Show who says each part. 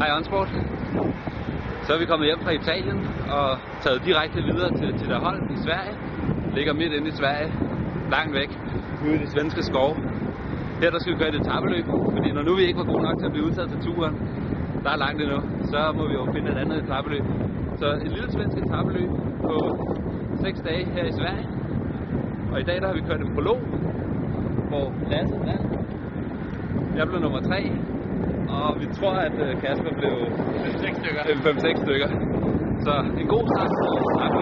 Speaker 1: Hej Onsport. Så er vi kommet hjem fra Italien og taget direkte videre til, til der i Sverige. Ligger midt inde i Sverige, langt væk, ude i de svenske skove. Her der skal vi gøre et etabeløb, fordi når nu vi ikke var gode nok til at blive udtaget til turen, der er langt endnu, så må vi jo finde et andet etabeløb. Så et lille svensk etabeløb på 6 dage her i Sverige. Og i dag der har vi kørt en prolog, hvor Lasse vandt. Jeg blev nummer 3, og vi tror, at øh, Kasper blev 5-6 stykker. 5-6 stykker. Så en god start.